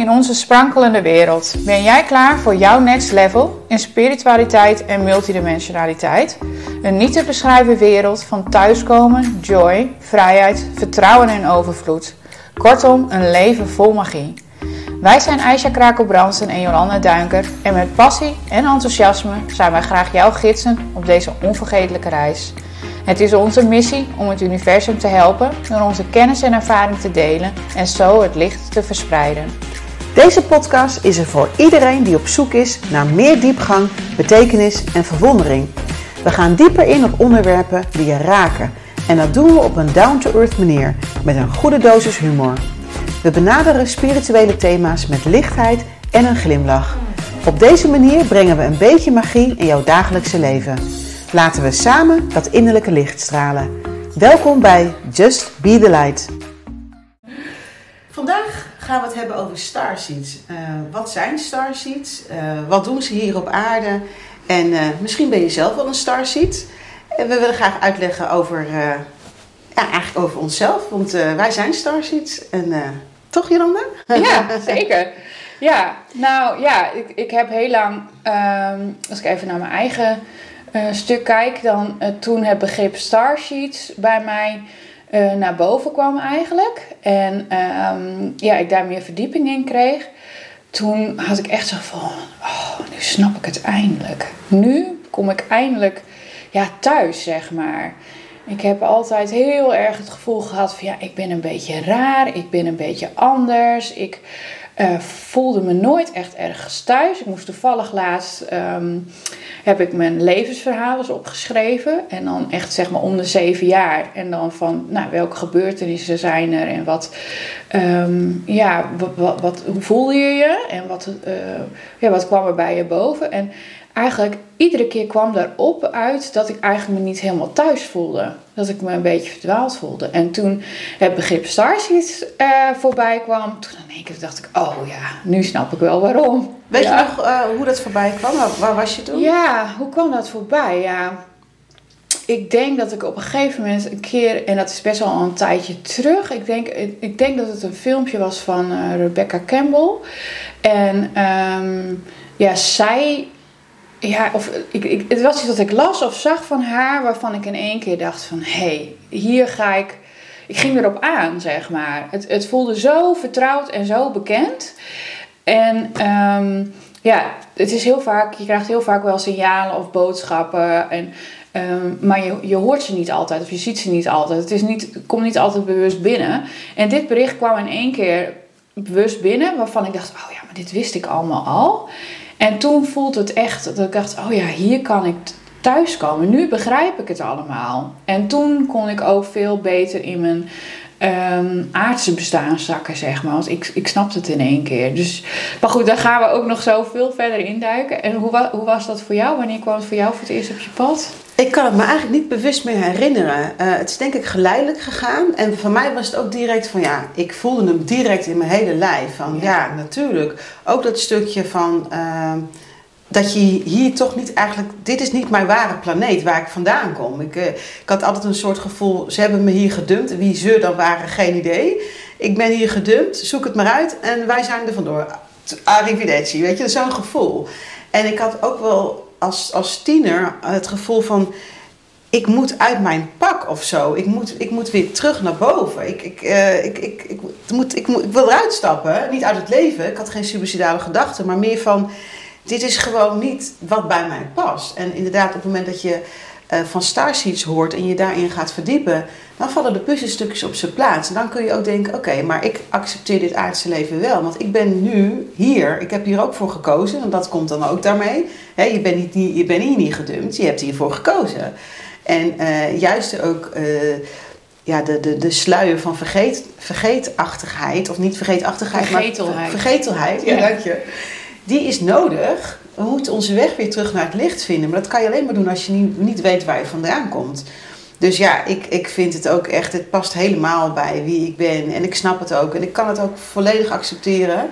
in onze sprankelende wereld. Ben jij klaar voor jouw next level in spiritualiteit en multidimensionaliteit? Een niet te beschrijven wereld van thuiskomen, joy, vrijheid, vertrouwen en overvloed. Kortom, een leven vol magie. Wij zijn Aisha Krakelbrandsen en Jolanda Duinker en met passie en enthousiasme zijn wij graag jouw gidsen op deze onvergetelijke reis. Het is onze missie om het universum te helpen door onze kennis en ervaring te delen en zo het licht te verspreiden. Deze podcast is er voor iedereen die op zoek is naar meer diepgang, betekenis en verwondering. We gaan dieper in op onderwerpen die je raken en dat doen we op een down-to-earth manier met een goede dosis humor. We benaderen spirituele thema's met lichtheid en een glimlach. Op deze manier brengen we een beetje magie in jouw dagelijkse leven. Laten we samen dat innerlijke licht stralen. Welkom bij Just Be the Light. Gaan we het hebben over starseeds. Uh, wat zijn starseeds? Uh, wat doen ze hier op aarde? En uh, misschien ben je zelf wel een starseed. En we willen graag uitleggen over, ja, eigenlijk over onszelf. Want wij zijn starseeds. En toch Jolanda? Ja, zeker. Ja, nou ja, ik, ik heb heel lang, um, als ik even naar mijn eigen stuk kijk, dan toen het begrip starsheets bij mij uh, naar boven kwam eigenlijk. En um, ja, ik daar meer verdieping in kreeg. Toen had ik echt zo van, oh, nu snap ik het eindelijk. Nu kom ik eindelijk ja, thuis, zeg maar. Ik heb altijd heel erg het gevoel gehad van ja, ik ben een beetje raar, ik ben een beetje anders. Ik uh, voelde me nooit echt ergens thuis. Ik moest toevallig laatst, um, heb ik mijn levensverhaal eens opgeschreven. En dan echt zeg maar om de zeven jaar. En dan van, nou, welke gebeurtenissen zijn er en wat, um, ja, wat, wat, hoe voelde je je? En wat, uh, ja, wat kwam er bij je boven? En eigenlijk iedere keer kwam daarop uit dat ik eigenlijk me niet helemaal thuis voelde. Dat ik me een beetje verdwaald voelde. En toen het begrip Starseeds uh, voorbij kwam, toen in één keer dacht ik, oh ja, nu snap ik wel waarom. Weet je nog uh, hoe dat voorbij kwam? Waar, was je toen? Ja, hoe kwam dat voorbij? Ja, ik denk dat ik op een gegeven moment een keer, en dat is best wel een tijdje terug, ik denk, ik denk dat het een filmpje was van uh, Rebecca Campbell. En um, ja, zij ja, of ik, ik, het was iets wat ik las of zag van haar, waarvan ik in één keer dacht van, hé, hey, hier ga ik, ik ging erop aan, zeg maar. Het, het voelde zo vertrouwd en zo bekend. En um, ja, het is heel vaak, je krijgt heel vaak wel signalen of boodschappen. En, um, maar je, je hoort ze niet altijd of je ziet ze niet altijd. Het, is niet, het komt niet altijd bewust binnen. En dit bericht kwam in één keer bewust binnen, waarvan ik dacht, oh ja, maar dit wist ik allemaal al. En toen voelde het echt dat ik dacht, oh ja, hier kan ik thuiskomen. Nu begrijp ik het allemaal. En toen kon ik ook veel beter in mijn um, aardse bestaan zakken, zeg maar. Want ik, ik snapte het in één keer. Dus, maar goed, daar gaan we ook nog zo veel verder induiken. En hoe, hoe was dat voor jou? Wanneer kwam het voor jou voor het eerst op je pad? Ik kan het me eigenlijk niet bewust meer herinneren. Uh, het is denk ik geleidelijk gegaan. En voor mij was het ook direct van ja, ik voelde hem direct in mijn hele lijf. Van ja, natuurlijk. Ook dat stukje van. Uh, dat je hier toch niet eigenlijk. Dit is niet mijn ware planeet waar ik vandaan kom. Ik, uh, ik had altijd een soort gevoel. Ze hebben me hier gedumpt. Wie ze dan waren, geen idee. Ik ben hier gedumpt. Zoek het maar uit. En wij zijn er vandoor. Arrivederci. Weet je, zo'n gevoel. En ik had ook wel als, als tiener het gevoel van ik moet uit mijn pak of zo. Ik moet, ik moet weer terug naar boven. Ik, ik, uh, ik, ik, ik, moet, ik, moet, ik wil eruit stappen. Niet uit het leven. Ik had geen suicidale gedachten. Maar meer van, dit is gewoon niet wat bij mij past. En inderdaad, op het moment dat je van Starseeds hoort en je daarin gaat verdiepen, dan vallen de puzzelstukjes op zijn plaats. En dan kun je ook denken: oké, maar ik accepteer dit aardse leven wel. Want ik ben nu hier, ik heb hier ook voor gekozen, en dat komt dan ook daarmee. je, bent niet, je bent hier niet gedumpt, je hebt hiervoor gekozen. En uh, juist ook. Uh, ja, de, de, de sluier van vergeet, vergeetachtigheid, of niet vergeetachtigheid, vergetelheid. maar vergetelheid, ja, ja. dank je. Die is nodig we moeten onze weg weer terug naar het licht vinden. Maar dat kan je alleen maar doen als je niet, niet weet waar je vandaan komt. Dus ja, ik, ik vind het ook echt, het past helemaal bij wie ik ben. En ik snap het ook. En ik kan het ook volledig accepteren.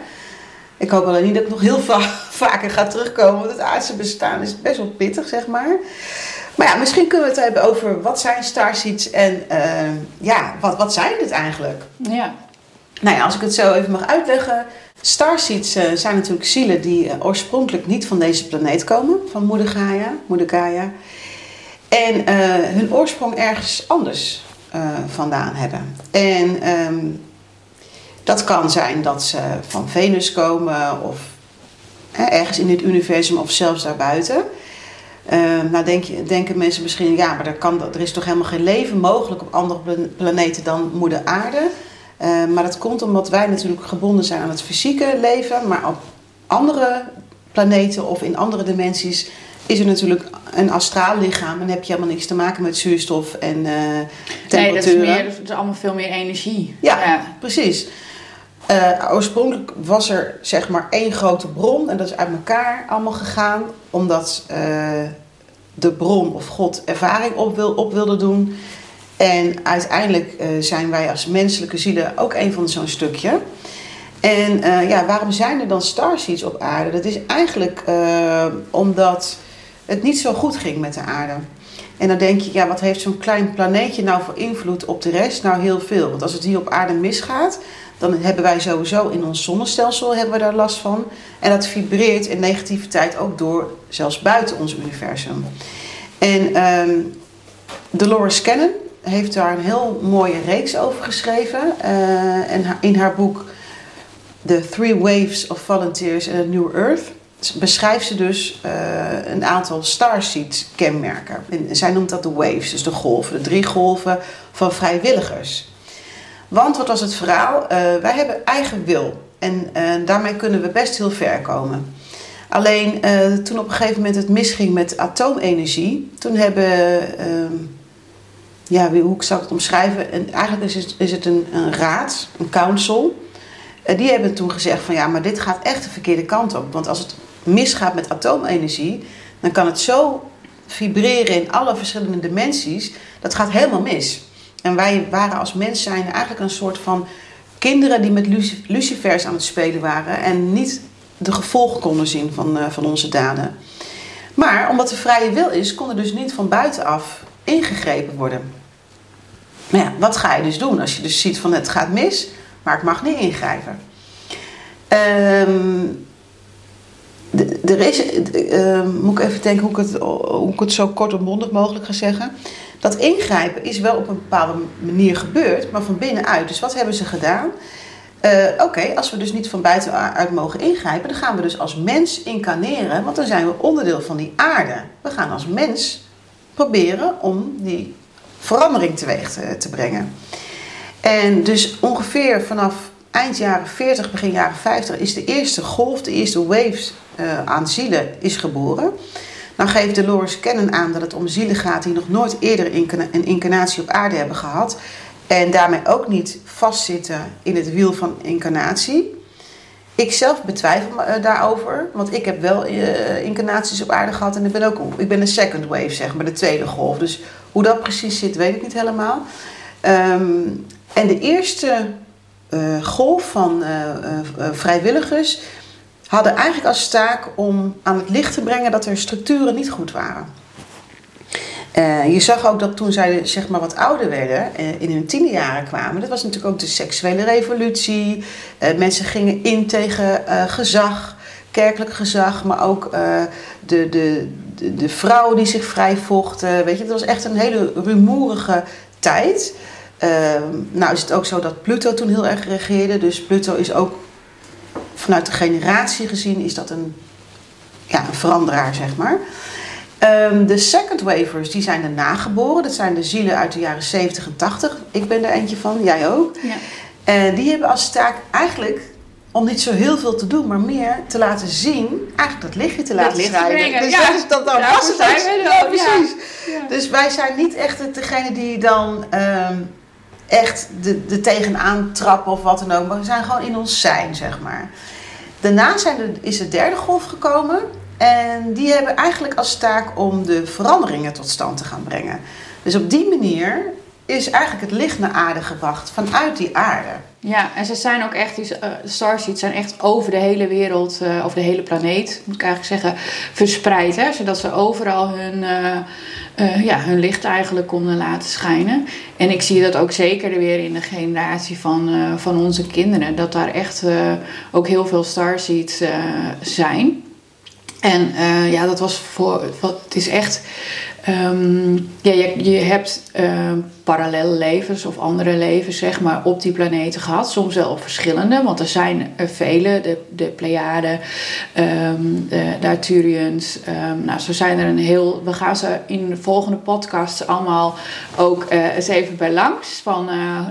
Ik hoop alleen niet dat ik nog heel va vaker ga terugkomen. Want het aardse bestaan is best wel pittig, zeg maar. Maar ja, misschien kunnen we het hebben over wat zijn starseeds en uh, ja, wat, wat zijn het eigenlijk? Ja. Nou ja, als ik het zo even mag uitleggen. Starseeds uh, zijn natuurlijk zielen die uh, oorspronkelijk niet van deze planeet komen, van Moeder Gaia. Moeder Gaia. En uh, hun oorsprong ergens anders vandaan hebben. En um, dat kan zijn dat ze van Venus komen of ergens in het universum of zelfs daarbuiten. Uh, nou denk je, denken mensen misschien, ja, maar er, kan, er is toch helemaal geen leven mogelijk op andere planeten dan Moeder Aarde. Uh, maar dat komt omdat wij natuurlijk gebonden zijn aan het fysieke leven, maar op andere planeten of in andere dimensies is er natuurlijk een astraal lichaam en heb je helemaal niks te maken met zuurstof en uh, temperatuur. Nee, dat is, meer, dat is allemaal veel meer energie. Ja, ja. precies. Uh, oorspronkelijk was er zeg maar één grote bron en dat is uit elkaar allemaal gegaan omdat uh, de bron of God ervaring op, wil, op wilde doen. En uiteindelijk uh, zijn wij als menselijke zielen ook een van zo'n stukje. En ja, waarom zijn er dan starseeds op aarde? Dat is eigenlijk omdat het niet zo goed ging met de aarde. En dan denk je, ja, wat heeft zo'n klein planeetje nou voor invloed op de rest? Nou, heel veel. Want als het hier op aarde misgaat, dan hebben wij sowieso in ons zonnestelsel hebben we daar last van. En dat vibreert in negativiteit ook door, zelfs buiten ons universum. En um, Dolores Cannon heeft daar een heel mooie reeks over geschreven. Uh, en in haar boek The Three Waves of Volunteers in a New Earth beschrijft ze dus uh, een aantal starseed kenmerken. En zij noemt dat de waves, dus de golven, de drie golven van vrijwilligers. Want wat was het verhaal? Uh, wij hebben eigen wil. En daarmee kunnen we best heel ver komen. Alleen toen op een gegeven moment het misging met atoomenergie, toen hebben, ehm, ja, hoe zou ik het omschrijven? En eigenlijk is het, is het een, een raad, een council. die hebben toen gezegd van ja, maar dit gaat echt de verkeerde kant op. Want als het misgaat met atoomenergie, dan kan het zo vibreren in alle verschillende dimensies. Dat gaat helemaal mis. En wij waren als mens zijn eigenlijk een soort van kinderen die met lucifers aan het spelen waren en niet de gevolgen konden zien van, uh, van onze daden. Maar omdat er vrije wil is, kon er dus niet van buitenaf ingegrepen worden. Maar ja, wat ga je dus doen als je dus ziet van het gaat mis, maar ik mag niet ingrijpen? Um, er is, uh, moet ik even denken hoe ik, het, hoe ik het zo kort en bondig mogelijk ga zeggen. Dat ingrijpen is wel op een bepaalde manier gebeurd, maar van binnenuit. Dus wat hebben ze gedaan? Uh, Oké, als we dus niet van buitenuit mogen ingrijpen, dan gaan we dus als mens incarneren, want dan zijn we onderdeel van die aarde. We gaan als mens proberen om die verandering teweeg te, brengen. En dus ongeveer vanaf eind jaren 40, begin jaren 50 is de eerste golf, de eerste waves uh, aan zielen is geboren. Dan geeft Dolores Cannon aan dat het om zielen gaat die nog nooit eerder een incarnatie op aarde hebben gehad. En daarmee ook niet vastzitten in het wiel van incarnatie. Ik zelf betwijfel uh, daarover, want ik heb wel uh, incarnaties op aarde gehad en ik ben ook ik ben een second wave, zeg maar, de tweede golf. Dus hoe dat precies zit, weet ik niet helemaal. Um, en de eerste uh, golf van vrijwilligers hadden eigenlijk als taak om aan het licht te brengen dat er structuren niet goed waren. Uh, je zag ook dat toen zij zeg maar wat ouder werden, uh, in hun tiende jaren kwamen, dat was natuurlijk ook de seksuele revolutie. Uh, mensen gingen in tegen gezag, kerkelijk gezag, maar ook de, de, de, de, vrouwen die zich vrij vochten. Weet je, het was echt een hele rumoerige tijd. nou is het ook zo dat Pluto toen heel erg regeerde, dus Pluto is ook vanuit de generatie gezien is dat een, ja, een veranderaar, zeg maar. Um, de second wavers, die zijn daarna geboren. Dat zijn de zielen uit de jaren 70 en 80. Ik ben er eentje van, jij ook. Ja. En die hebben als taak eigenlijk om niet zo heel veel te doen, maar meer te laten zien, eigenlijk dat lichtje te laten schijnen. Dus ja. dat, dan ja, was het. Ja, precies. Ja. Dus wij zijn niet echt degene die dan um, echt de, de tegenaan trappen of wat dan ook. Maar we zijn gewoon in ons zijn, zeg maar. Daarna zijn er, is de derde golf gekomen. En die hebben eigenlijk als taak om de veranderingen tot stand te gaan brengen. Dus op die manier is eigenlijk het licht naar aarde gebracht vanuit die aarde. Ja, en ze zijn ook echt, die uh, starseeds zijn echt over de hele wereld, uh, over de hele planeet, moet ik eigenlijk zeggen, verspreid. Hè? Zodat ze overal hun, uh, ja, hun licht eigenlijk konden laten schijnen. En ik zie dat ook zeker weer in de generatie van, van onze kinderen, dat daar echt ook heel veel starseeds zijn. En ja, dat was voor, het is echt Um, ja, je, je hebt uh, parallele levens of andere levens zeg maar, op die planeten gehad. Soms wel verschillende, want er zijn er vele. De, de Pleiaden, um, de, de Arturians. Um, nou, zo zijn er een heel... We gaan ze in de volgende podcast allemaal ook uh, eens even bij langs. Van,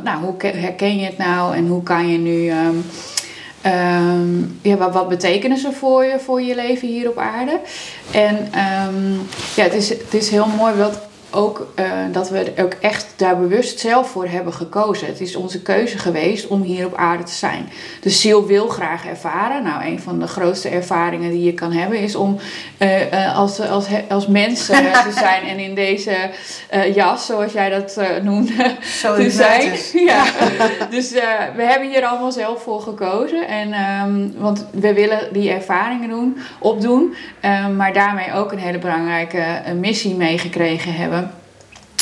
nou, hoe herken je het nou en hoe kan je nu... Um, ja, wat, betekenen ze voor je, voor je leven hier op aarde? En um, ja, het is, het is heel mooi wat ook uh, dat we er ook echt daar bewust zelf voor hebben gekozen. Het is onze keuze geweest om hier op aarde te zijn. De ziel wil graag ervaren. Nou, een van de grootste ervaringen die je kan hebben is om uh, uh, als, als, als mens te zijn en in deze jas, zoals jij dat noemde, Zo te zijn. Ja. dus we hebben hier allemaal zelf voor gekozen. En, um, want we willen die ervaringen doen, opdoen, maar daarmee ook een hele belangrijke missie meegekregen hebben.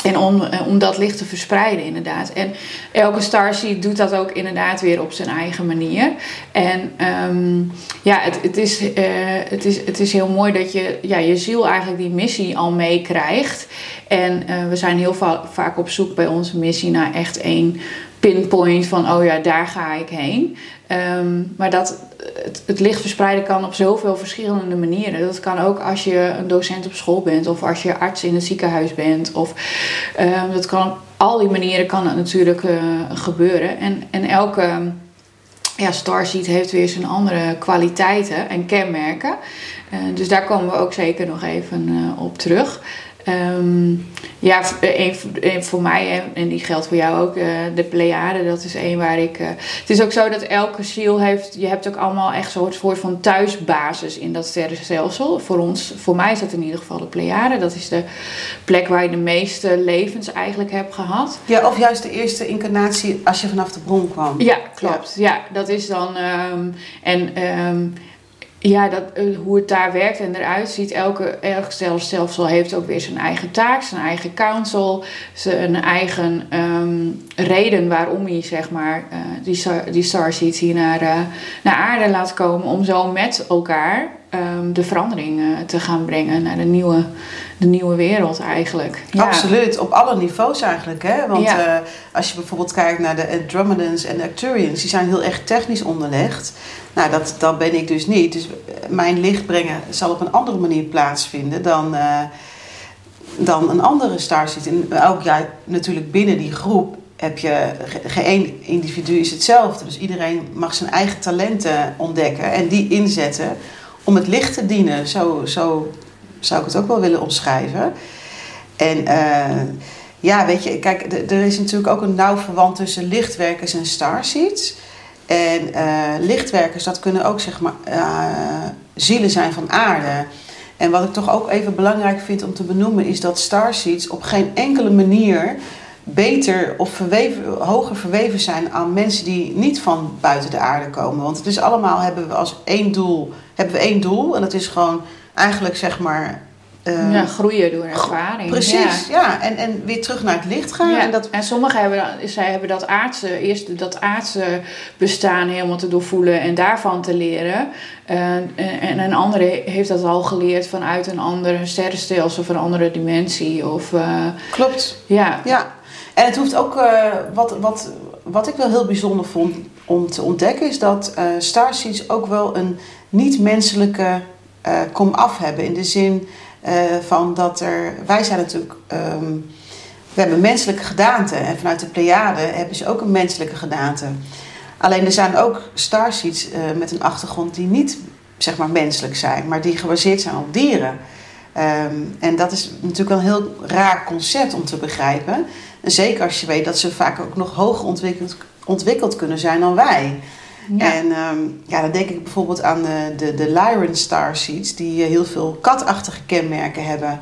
En om, eh, om dat licht te verspreiden, inderdaad. En elke starseed doet dat ook inderdaad weer op zijn eigen manier. En um, ja, het, het, is, uh, het, is, het is heel mooi dat je ja, je ziel eigenlijk die missie al meekrijgt. En uh, we zijn heel va vaak op zoek bij onze missie naar echt één pinpoint van, oh ja, daar ga ik heen. Um, maar dat het, licht verspreiden kan op zoveel verschillende manieren. Dat kan ook als je een docent op school bent, of als je arts in het ziekenhuis bent. Of um, dat kan op al die manieren kan het natuurlijk uh, gebeuren. En, en elke ja, starseed heeft weer zijn andere kwaliteiten en kenmerken. Uh, dus daar komen we ook zeker nog even uh, op terug. Um, ja, een, een, voor mij en die geldt voor jou ook, uh, de Pleiade, dat is één waar ik. Uh, het is ook zo dat elke ziel heeft, je hebt ook allemaal echt zo'n soort van thuisbasis in dat sterrenstelsel. Voor ons, voor mij is dat in ieder geval de Pleiade. Dat is de plek waar je de meeste levens eigenlijk hebt gehad. Ja, of juist de eerste incarnatie als je vanaf de bron kwam. Ja, klopt. Ja, ja dat is dan. Um, en. Um, ja, dat, uh, hoe het daar werkt en eruit ziet. Elke, elk stelsel heeft ook weer zijn eigen taak, zijn eigen council, zijn eigen um, reden waarom hij zeg maar, uh, die, star, die starseeds hier naar, uh, naar aarde laat komen. Om zo met elkaar um, de verandering te gaan brengen naar de nieuwe, de nieuwe wereld eigenlijk. Ja. Absoluut, op alle niveaus eigenlijk. Hè? Want ja. als je bijvoorbeeld kijkt naar de Andromedans en de Arcturians, die zijn heel erg technisch onderlegd. Nou, dat, dat ben ik dus niet. Dus mijn licht brengen zal op een andere manier plaatsvinden dan, uh, dan een andere starseed. En ook ja, natuurlijk binnen die groep heb je geen individu is hetzelfde. Dus iedereen mag zijn eigen talenten ontdekken en die inzetten om het licht te dienen. Zo, zo zou ik het ook wel willen omschrijven. En uh, ja, weet je, kijk, er is natuurlijk ook een nauw verband tussen lichtwerkers en starseeds. En uh, lichtwerkers, dat kunnen ook zeg maar uh, zielen zijn van aarde. En wat ik toch ook even belangrijk vind om te benoemen, is dat starseeds op geen enkele manier beter of verweven, hoger verweven zijn aan mensen die niet van buiten de aarde komen. Want het is allemaal hebben we als één doel, hebben we één doel. En dat is gewoon eigenlijk zeg maar uh, ja, groeien door ervaring. Precies, ja. ja. En, en weer terug naar het licht gaan. Ja. En, dat... en sommigen hebben, zij hebben dat aardse, eerst dat aardse bestaan helemaal te doorvoelen en daarvan te leren. Uh, en een andere heeft dat al geleerd vanuit een andere sterrenstelsel of een andere dimensie. Of, uh, Klopt. Ja. ja. En het hoeft ook, uh, wat, wat, wat ik wel heel bijzonder vond om te ontdekken, is dat uh, starseeds ook wel een niet-menselijke uh, komaf hebben. In de zin uh, van dat er, wij zijn natuurlijk, um, we hebben menselijke gedaante. En vanuit de Pleiade hebben ze ook een menselijke gedaante. Alleen er zijn ook starseeds uh, met een achtergrond die niet zeg maar menselijk zijn, maar die gebaseerd zijn op dieren. Um, en dat is natuurlijk een heel raar concept om te begrijpen. En zeker als je weet dat ze vaak ook nog hoger ontwikkeld kunnen zijn dan wij. Ja. En um, ja, dan denk ik bijvoorbeeld aan de, de, de Lyran starseeds, die heel veel katachtige kenmerken hebben.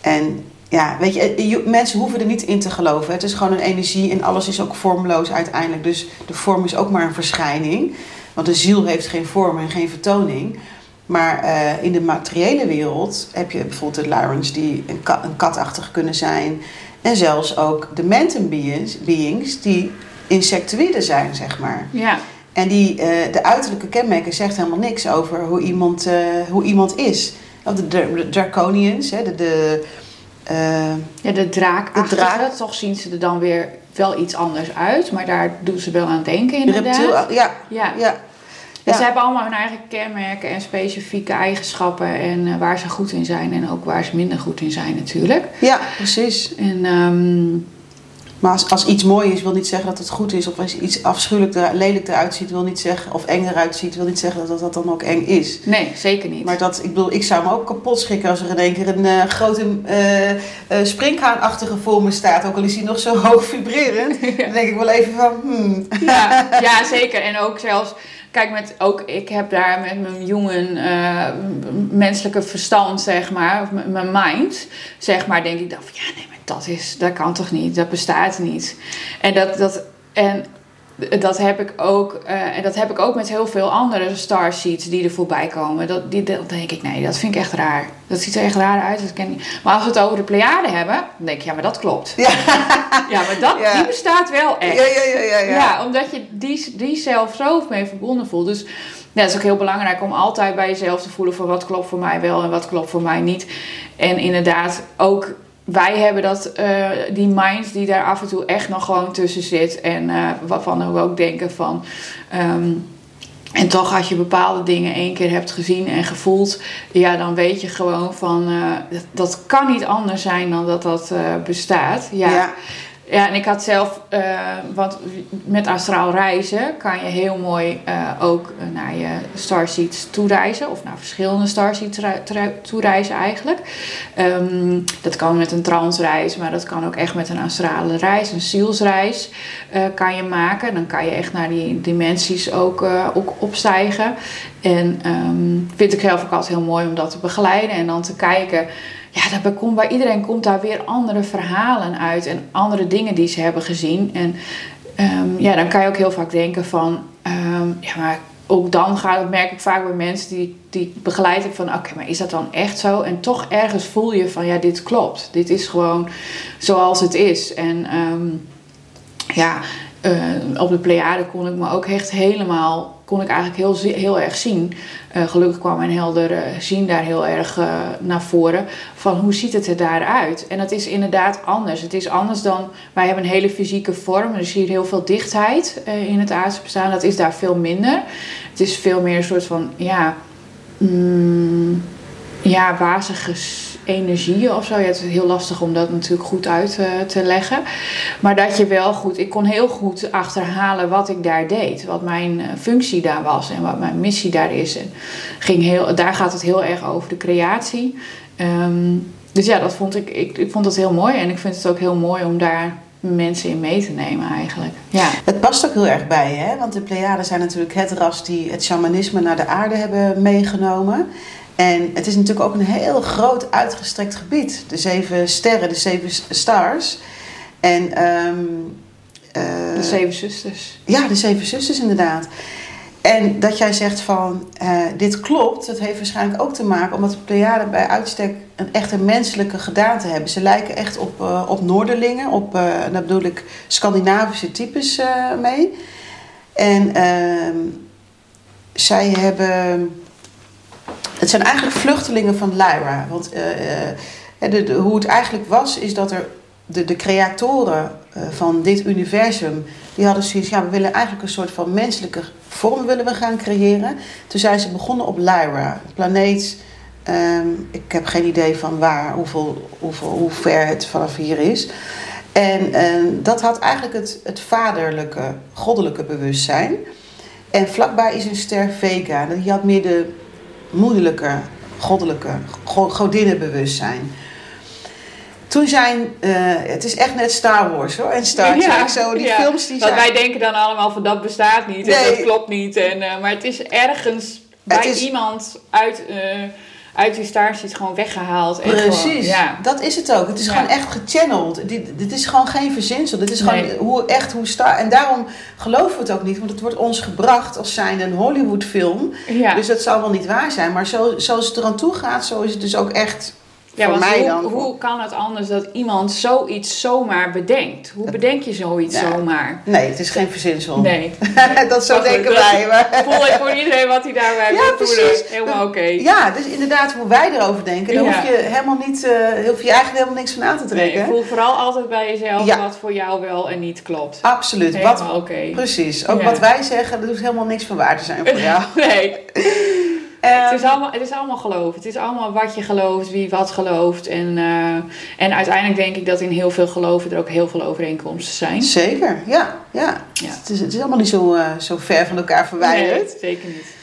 En ja, weet je, je- mensen hoeven er niet in te geloven. Het is gewoon een energie en alles is ook vormloos uiteindelijk. Dus de vorm is ook maar een verschijning. Want de ziel heeft geen vorm en geen vertoning. Maar eh, in de materiële wereld heb je bijvoorbeeld de Lyrons die een, een katachtig kunnen zijn. En zelfs ook de Mentum beings, beings die insectoïden zijn, zeg maar. Ja, En die, eh, de uiterlijke kenmerken zegt helemaal niks over hoe iemand, eh, hoe iemand is. Of de, Dra- de Draconians, hè, de, de, eh, ja de draak. De draak. Toch zien ze er dan weer wel iets anders uit. Maar daar doen ze wel aan denken de inderdaad. reptiel. Ja, Ja. ja. Ze hebben allemaal hun eigen kenmerken en specifieke eigenschappen. En waar ze goed in zijn en ook waar ze minder goed in zijn natuurlijk. ja, precies. En ehm, Maar als, als iets mooi is, wil niet zeggen dat het goed is. Of als iets afschuwelijk, er, lelijk eruit ziet, wil niet zeggen. Of eng eruit ziet, wil niet zeggen dat dat dan ook eng is. nee, zeker niet. Maar dat, ik bedoel, ik zou me ook kapot schrikken als er in één keer een eh, grote eh eh, springhaanachtige voor me staat. Ook al is hij nog zo hoog vibrerend. Dan denk ik wel even van, hmm. Ja, ja, zeker. En ook zelfs, kijk, met, ook, ik heb daar met mijn jongen menselijke verstand, zeg maar, of mijn mind, zeg maar, denk ik dan van, ja, nee, maar dat is, dat kan toch niet, dat bestaat niet. En dat, dat, en dat heb ik ook, eh, en dat heb ik ook met heel veel andere starseeds die er voorbij komen. Dat, die, dat denk ik, nee, dat vind ik echt raar. Dat ziet er echt raar uit. Dat ken ik. Maar als we het over de Pleiade hebben, dan denk ik, ja, maar dat klopt. Ja. Ja, maar dat, Ja. die bestaat wel echt. Ja, ja, ja, ja. ja. Ja, omdat je die, die zelf zo mee verbonden voelt. Dus ja, het is ook heel belangrijk om altijd bij jezelf te voelen van wat klopt voor mij wel en wat klopt voor mij niet. En inderdaad, ook wij hebben dat, eh, die mind die daar af en toe echt nog gewoon tussen zit. En eh, waarvan we ook denken van. ehm, en toch als je bepaalde dingen één keer hebt gezien en gevoeld, ja, dan weet je gewoon van eh, dat, dat kan niet anders zijn dan dat dat bestaat. Ja. Ja, en ik had zelf, eh, want met astraal reizen kan je heel mooi eh, ook naar je starseeds toereizen. Of naar verschillende starseeds toereizen eigenlijk. Ehm, dat kan met een transreis, maar dat kan ook echt met een astrale reis. Een zielsreis eh, kan je maken. Dan kan je echt naar die dimensies ook, ook opstijgen. En ehm, vind ik zelf ook altijd heel mooi om dat te begeleiden. En dan te kijken ja, daar komt, bij iedereen komt daar weer andere verhalen uit en andere dingen die ze hebben gezien. En ehm, ja, dan kan je ook heel vaak denken van, ehm, ja, maar ook dan gaat, merk ik vaak bij mensen die, die ik begeleid heb van, oké, maar is dat dan echt zo? En toch ergens voel je van, ja, dit klopt. Dit is gewoon zoals het is. En ehm, ja, eh, op de Pleiade kon ik me ook echt helemaal, kon ik eigenlijk heel, heel erg zien. Eh, gelukkig kwam mijn helder eh, zien daar heel erg eh, naar voren. Van hoe ziet het er daaruit? En dat is inderdaad anders. Het is anders dan, wij hebben een hele fysieke vorm. Er is hier heel veel dichtheid in het aardse bestaan. Dat is daar veel minder. Het is veel meer een soort van, ja, mm, ja wazige energieën of zo. Ja, het is heel lastig om dat natuurlijk goed uit eh, te leggen. Maar dat je wel goed, ik kon heel goed achterhalen wat ik daar deed. Wat mijn eh, functie daar was en wat mijn missie daar is. Ging heel, daar gaat het heel erg over de creatie. Ehm, dus ja, dat vond ik, ik, ik vond dat heel mooi. En ik vind het ook heel mooi om daar mensen in mee te nemen eigenlijk. Ja, Het past ook heel erg bij hè? want de Pleiaden zijn natuurlijk het ras die het shamanisme naar de aarde hebben meegenomen. En het is natuurlijk ook een heel groot uitgestrekt gebied. De zeven sterren, de zeven stars. En ehm, eh, de Zeven Zusters. ja, de zeven zusters inderdaad. En dat jij zegt van eh, dit klopt, dat heeft waarschijnlijk ook te maken omdat de Pleiaden bij uitstek een echte menselijke gedaante hebben. Ze lijken echt op, eh, op Noorderlingen, op, en daar bedoel ik Scandinavische types mee. En ehm, zij hebben. Het zijn eigenlijk vluchtelingen van Lyra. Want eh, eh, de, hoe het eigenlijk was, is dat er de, de creatoren eh, van dit universum, die hadden zoiets, ja, we willen eigenlijk een soort van menselijke vorm willen we gaan creëren. Toen zijn ze begonnen op Lyra, een planeet. ehm, ik heb geen idee van waar, hoeveel, hoeveel, hoe ver het vanaf hier is. En ehm, dat had eigenlijk het, het vaderlijke, goddelijke bewustzijn. En vlakbij is een ster Vega. Die had meer de moederlijke, goddelijke, go- godinnenbewustzijn. Toen zijn, eh, het is echt net Star Wars hoor, en Star Trek, zo die ja. films die Want zijn... wij denken dan allemaal van dat bestaat niet en Nee. dat klopt niet. En, eh, maar het is ergens bij is- iemand uit, eh, uit die starsheets gewoon weggehaald. En Precies, gewoon- ja. dat is het ook. Het is Ja. gewoon echt gechanneld. Dit, dit is gewoon geen verzinsel. Dit is gewoon hoe, echt hoe star. En daarom geloven we het ook niet, want het wordt ons gebracht als zijnde een Hollywood-film. ja. Dus dat zal wel niet waar zijn. Maar zo, zoals het eraan toe gaat, zo is het dus ook echt Ja, voor mij hoe, dan. hoe kan het anders dat iemand zoiets zomaar bedenkt? Hoe bedenk je zoiets Ja. zomaar? Nee, het is geen verzinsel. Nee. dat zo denken wij. Maar... Voel ik voor iedereen wat hij daarbij Ja, precies. Helemaal oké. Ja, dus inderdaad, hoe wij erover denken, daar Ja. hoef je helemaal niet, eh hoef je eigenlijk helemaal niks van aan te Nee, trekken. voel vooral altijd bij jezelf Ja. wat voor jou wel en niet klopt. Absoluut. Helemaal Wat, oké. precies. Ook wat wij zeggen, dat hoeft helemaal niks van waar te zijn voor jou. Nee, het is, allemaal, het is allemaal geloof. Het is allemaal wat je gelooft, wie wat gelooft. En, eh, en uiteindelijk denk ik dat in heel veel geloven er ook heel veel overeenkomsten zijn. Zeker, ja. ja. Ja. Het, is, het is allemaal niet zo, eh, zo ver van elkaar verwijderd. Nee, zeker niet.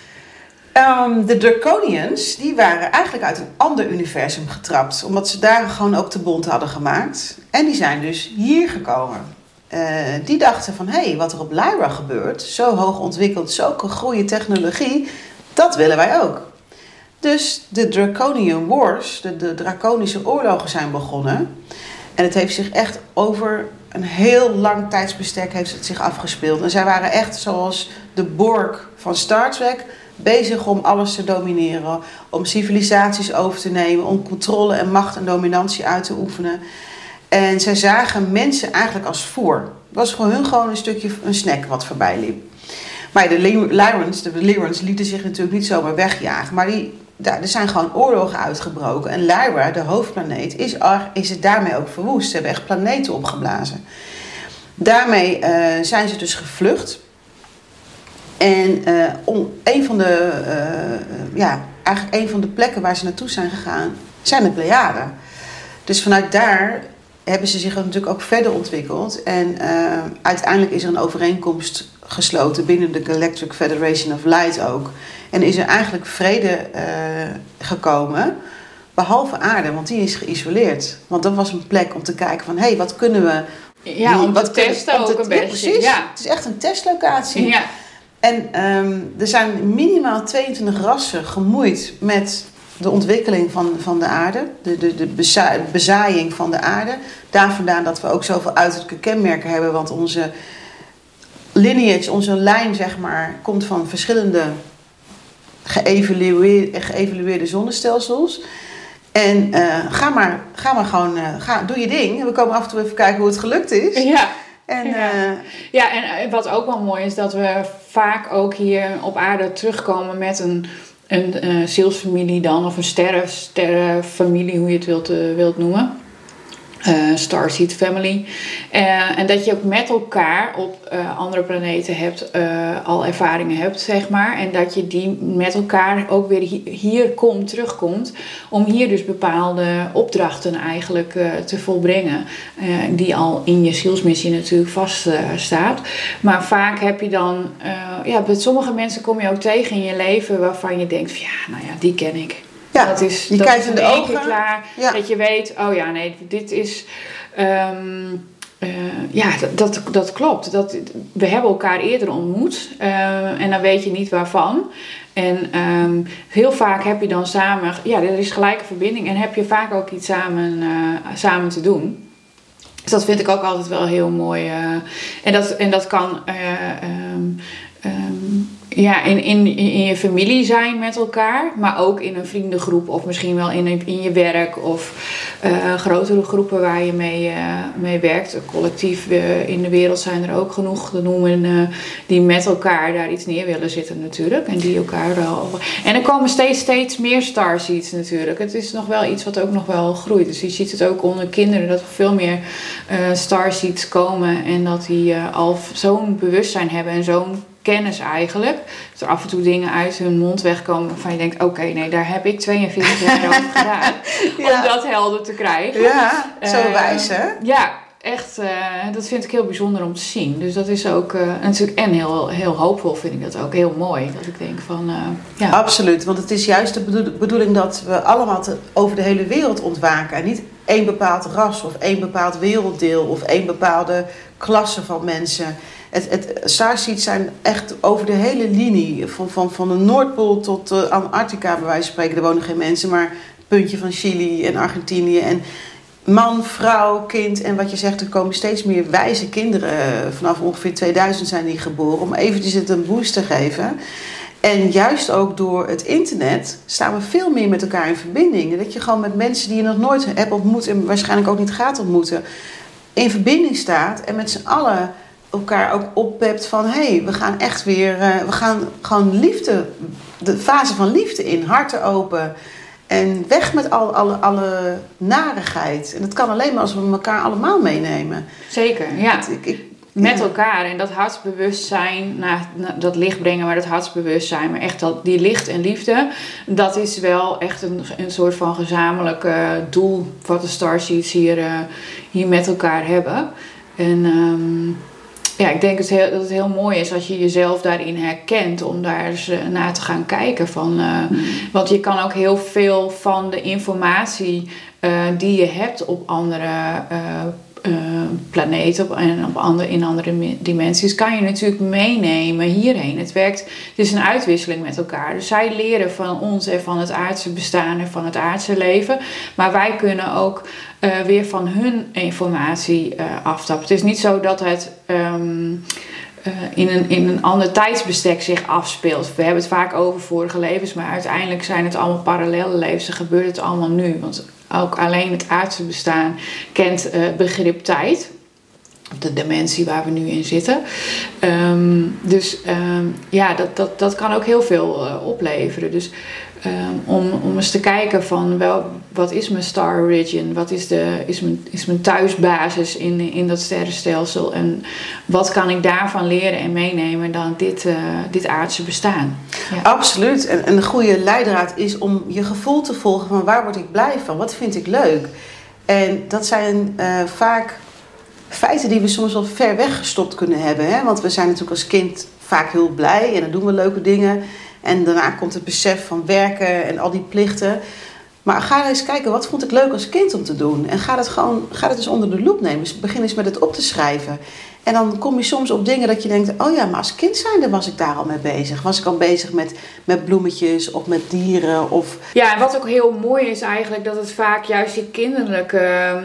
Ehm, de Draconians, die waren eigenlijk uit een ander universum getrapt. Omdat ze daar gewoon ook de bond hadden gemaakt. En die zijn dus hier gekomen. Eh, die dachten van, hé, hey, wat er op Lyra gebeurt, zo hoog ontwikkeld, zulke goede technologie, dat willen wij ook. Dus de Draconian Wars, de, draconische oorlogen zijn begonnen. En het heeft zich echt over een heel lang tijdsbestek heeft het zich afgespeeld. En zij waren echt zoals de Borg van Star Trek bezig om alles te domineren, om civilisaties over te nemen, om controle en macht en dominantie uit te oefenen. En zij zagen mensen eigenlijk als voer. Het was voor hun gewoon een stukje een snack wat voorbij liep. Maar de Ly- Lyrans, de lieten zich natuurlijk niet zomaar wegjagen. Maar die, daar, er zijn gewoon oorlogen uitgebroken. En Lyra, de hoofdplaneet, is, is het daarmee ook verwoest. Ze hebben echt planeten opgeblazen. Daarmee eh, zijn ze dus gevlucht. En eh, om, een van de, eh, ja, eigenlijk een van de plekken waar ze naartoe zijn gegaan, zijn de Pleiaden. Dus vanuit daar hebben ze zich natuurlijk ook verder ontwikkeld. En eh, uiteindelijk is er een overeenkomst gesloten binnen de Galactic Federation of Light ook. En is er eigenlijk vrede eh, gekomen, behalve aarde, want die is geïsoleerd. Want dat was een plek om te kijken van, hé, hey, wat kunnen we... Ja, om wat te kunnen- testen te- ook een ja, beetje. precies. Ja, Het is echt een testlocatie. ja. En ehm, er zijn minimaal 22 rassen gemoeid met de ontwikkeling van, van de aarde, de, de, de beza- bezaaiing van de aarde. Daar vandaan dat we ook zoveel uiterlijke kenmerken hebben, want onze lineage, onze lijn zeg maar, komt van verschillende geëvalueerde, geëvalueerde zonnestelsels. En eh, ga, maar, ga maar gewoon, eh, ga, doe je ding. We komen af en toe even kijken hoe het gelukt is. ja. En Ja. eh, Ja, en wat ook wel mooi is dat we vaak ook hier op aarde terugkomen met een, een eh zielsfamilie dan, of een sterren, sterrenfamilie, hoe je het wilt, eh, wilt noemen. Eh, Starseed Family. Eh, en dat je ook met elkaar op eh, andere planeten hebt, al ervaringen hebt, zeg maar. En dat je die met elkaar ook weer hi- hier komt, terugkomt. Om hier dus bepaalde opdrachten eigenlijk te volbrengen. die al in je zielsmissie natuurlijk vast eh, staat. Maar vaak heb je dan, ja, met sommige mensen kom je ook tegen in je leven waarvan je denkt: van, ja, nou ja, die ken ik. Ja, dat is, je dat kijkt is in de één keer ogen. klaar. Ja. Dat je weet, oh ja, nee, dit is. ehm, eh, ja, dat, dat, dat klopt. Dat, we hebben elkaar eerder ontmoet eh, en dan weet je niet waarvan. En ehm, heel vaak heb je dan samen, ja, er is gelijke verbinding en heb je vaak ook iets samen, eh, samen te doen. Dus dat vind ik ook altijd wel heel mooi. en, dat, en dat kan eh, ehm, ehm, ja, in, in, in je familie zijn met elkaar, maar ook in een vriendengroep of misschien wel in, in je werk of eh, grotere groepen waar je mee, eh, mee werkt. Collectief eh, in de wereld zijn er ook genoeg te noemen die met elkaar daar iets neer willen zitten natuurlijk. En die elkaar wel. En er komen steeds, steeds meer starseeds natuurlijk. Het is nog wel iets wat ook nog wel groeit. Dus je ziet het ook onder kinderen dat er veel meer starseeds komen en dat die al zo'n bewustzijn hebben en zo'n kennis eigenlijk. Dat er af en toe dingen uit hun mond wegkomen waarvan je denkt, oké, nee, daar heb ik 42 jaar over gedaan. Ja. Om dat helder te krijgen. Ja, zo Eh, wijs hè? Ja, echt, eh, dat vind ik heel bijzonder om te zien. Dus dat is ook, eh, natuurlijk, en heel, heel hoopvol vind ik dat ook, heel mooi. Dat ik denk van, ja. Absoluut, want het is juist de bedoel- bedoeling dat we allemaal te- over de hele wereld ontwaken. En niet één bepaald ras of één bepaald werelddeel of één bepaalde klasse van mensen. Het, het, zijn echt over de hele linie, van, van, van de Noordpool tot uh, Antarctica bij wijze van spreken. Er wonen geen mensen, maar puntje van Chili en Argentinië. En man, vrouw, kind. En wat je zegt, er komen steeds meer wijze kinderen. Vanaf ongeveer 2000 zijn die geboren. Om eventjes het een boost te geven. En juist ook door het internet staan we veel meer met elkaar in verbinding. Dat je gewoon met mensen die je nog nooit hebt ontmoet en waarschijnlijk ook niet gaat ontmoeten, in verbinding staat en met z'n allen elkaar ook oppept van hé, hey, we gaan echt weer, uh, we gaan gewoon liefde, de fase van liefde in, harten open. En weg met al, alle, alle narigheid. En dat kan alleen maar als we elkaar allemaal meenemen. Zeker, ja. ik, ik, met elkaar. En dat hartsbewustzijn, nou, dat licht brengen, maar dat hartsbewustzijn, maar echt dat, die licht en liefde, dat is wel echt een, een soort van gezamenlijk uh, doel wat de Starseeds hier, uh, hier met elkaar hebben. En um, ja, ik denk het heel, dat het heel mooi is als je jezelf daarin herkent om daar eens uh, naar te gaan kijken. Van, uh, mm. Want je kan ook heel veel van de informatie uh, die je hebt op andere planeten en op andere, in andere dimensies kan je natuurlijk meenemen hierheen. Het werkt, het is een uitwisseling met elkaar. Dus zij leren van ons en van het aardse bestaan en van het aardse leven. Maar wij kunnen ook uh, weer van hun informatie uh, aftappen. Het is niet zo dat het. Uh, in, een, in een ander tijdsbestek zich afspeelt. We hebben het vaak over vorige levens, maar uiteindelijk zijn het allemaal parallele levens. Er gebeurt het allemaal nu. Want ook alleen het aardse bestaan kent uh, begrip tijd. De dimensie waar we nu in zitten. Um, dus um, ja, dat, dat, dat kan ook heel veel uh, opleveren. Dus um, om, om eens te kijken van wel, wat is mijn star origin? Wat is, de, is, mijn, is mijn thuisbasis in, in dat sterrenstelsel? En wat kan ik daarvan leren en meenemen dan dit, uh, dit aardse bestaan? Absoluut. En een goede leidraad is om je gevoel te volgen van waar word ik blij van? Wat vind ik leuk? En dat zijn uh, vaak feiten die we soms wel ver weggestopt kunnen hebben. Hè? Want we zijn natuurlijk als kind vaak heel blij en dan doen we leuke dingen. En daarna komt het besef van werken en al die plichten. Maar ga eens kijken, wat vond ik leuk als kind om te doen? En ga het gewoon, ga het eens onder de loep nemen. Dus begin eens met het op te schrijven. En dan kom je soms op dingen dat je denkt, oh ja, maar als kind zijnde was ik daar al mee bezig. Was ik al bezig met, met bloemetjes of met dieren of... Ja, en wat ook heel mooi is eigenlijk, dat het vaak juist die kinderlijke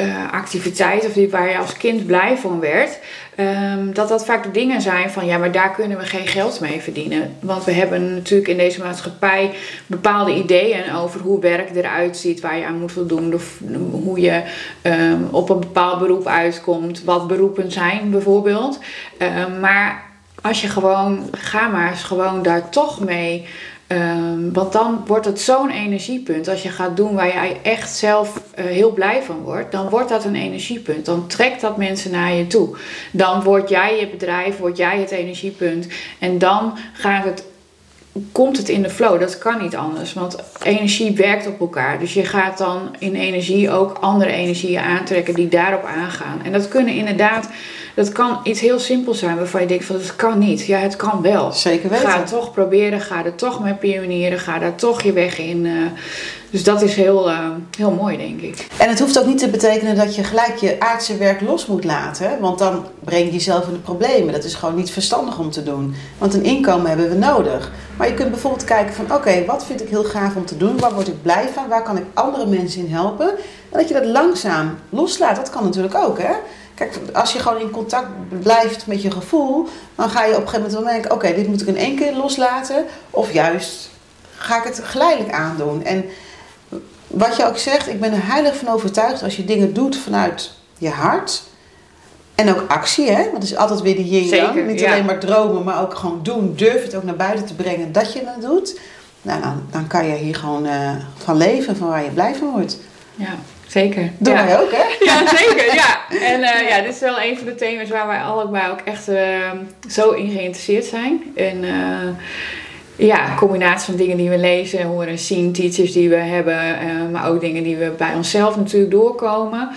uh, activiteit, of die waar je als kind blij van werd, um, dat dat vaak de dingen zijn van ja, maar daar kunnen we geen geld mee verdienen. Want we hebben natuurlijk in deze maatschappij bepaalde ideeën over hoe werk eruit ziet, waar je aan moet voldoen, of hoe je um, op een bepaald beroep uitkomt, wat beroepen zijn bijvoorbeeld. Um, maar als je gewoon, ga maar eens gewoon daar toch mee Um, want dan wordt het zo'n energiepunt. Als je gaat doen waar jij echt zelf uh, heel blij van wordt, dan wordt dat een energiepunt. Dan trekt dat mensen naar je toe. Dan word jij je bedrijf, word jij het energiepunt. En dan gaat het, komt het in de flow. Dat kan niet anders, want energie werkt op elkaar. Dus je gaat dan in energie ook andere energieën aantrekken die daarop aangaan. En dat kunnen inderdaad dat kan iets heel simpels zijn waarvan je denkt van dat kan niet. Ja, het kan wel. Zeker weten. Ga het toch proberen, ga er toch mee pionieren, ga daar toch je weg in. Uh, dus dat is heel, uh, heel mooi, denk ik. En het hoeft ook niet te betekenen dat je gelijk je aardse werk los moet laten. Want dan breng je jezelf in de problemen. Dat is gewoon niet verstandig om te doen. Want een inkomen hebben we nodig. Maar je kunt bijvoorbeeld kijken van... oké, wat vind ik heel gaaf om te doen? Waar word ik blij van? Waar kan ik andere mensen in helpen? En dat je dat langzaam loslaat. Dat kan natuurlijk ook, hè? Kijk, als je gewoon in contact blijft met je gevoel, dan ga je op een gegeven moment wel denken: oké, dit moet ik in één keer loslaten. Of juist ga ik het geleidelijk aandoen. En wat je ook zegt, ik ben er heilig van overtuigd als je dingen doet vanuit je hart. En ook actie, hè? Want het is altijd weer die yin Niet alleen maar dromen, maar ook gewoon doen. Durf het ook naar buiten te brengen dat je het doet. Nou, dan, dan kan je hier gewoon uh, van leven, van waar je blij van wordt. Ja. Zeker. Doe ja. wij ook, hè? Ja, zeker. Ja. En uh, ja, dit is wel een van de thema's waar wij allebei ook echt uh, zo in geïnteresseerd zijn. En uh, ja, combinatie van dingen die we lezen, horen, zien, teachers die we hebben, maar ook dingen die we bij onszelf natuurlijk doorkomen.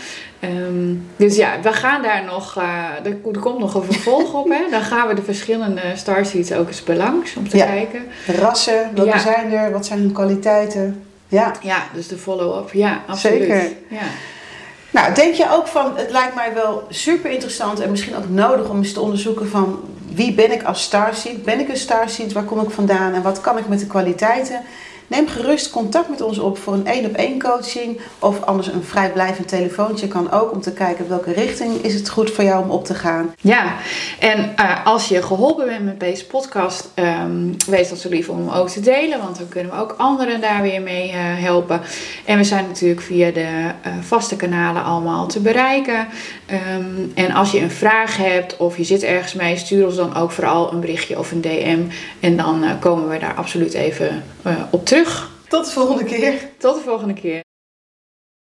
Um, dus ja, we gaan daar nog, er, er, komt nog een vervolg op. Hè? Dan gaan we de verschillende starseeds ook eens belangs om te ja. kijken. Rassen, ja. zijn er, wat zijn hun kwaliteiten? Ja. Ja, dus de follow-up. Ja, absoluut. Zeker. Ja. Nou, denk je ook van, het lijkt mij wel super interessant en misschien ook nodig om eens te onderzoeken van wie ben ik als starseed? Ben ik een starseed? Waar kom ik vandaan? En wat kan ik met de kwaliteiten? Neem gerust contact met ons op voor een één op één coaching of anders een vrijblijvend telefoontje kan ook om te kijken welke richting is het goed voor jou om op te gaan. Ja, en uh, als je geholpen bent met deze podcast, um, wees dan zo lief om hem ook te delen, want dan kunnen we ook anderen daar weer mee uh, helpen. En we zijn natuurlijk via de uh, vaste kanalen allemaal te bereiken. Um, en als je een vraag hebt of je zit ergens mee, stuur ons dan ook vooral een berichtje of een DM. En dan komen we daar absoluut even op terug. Tot de volgende keer. Tot de volgende keer.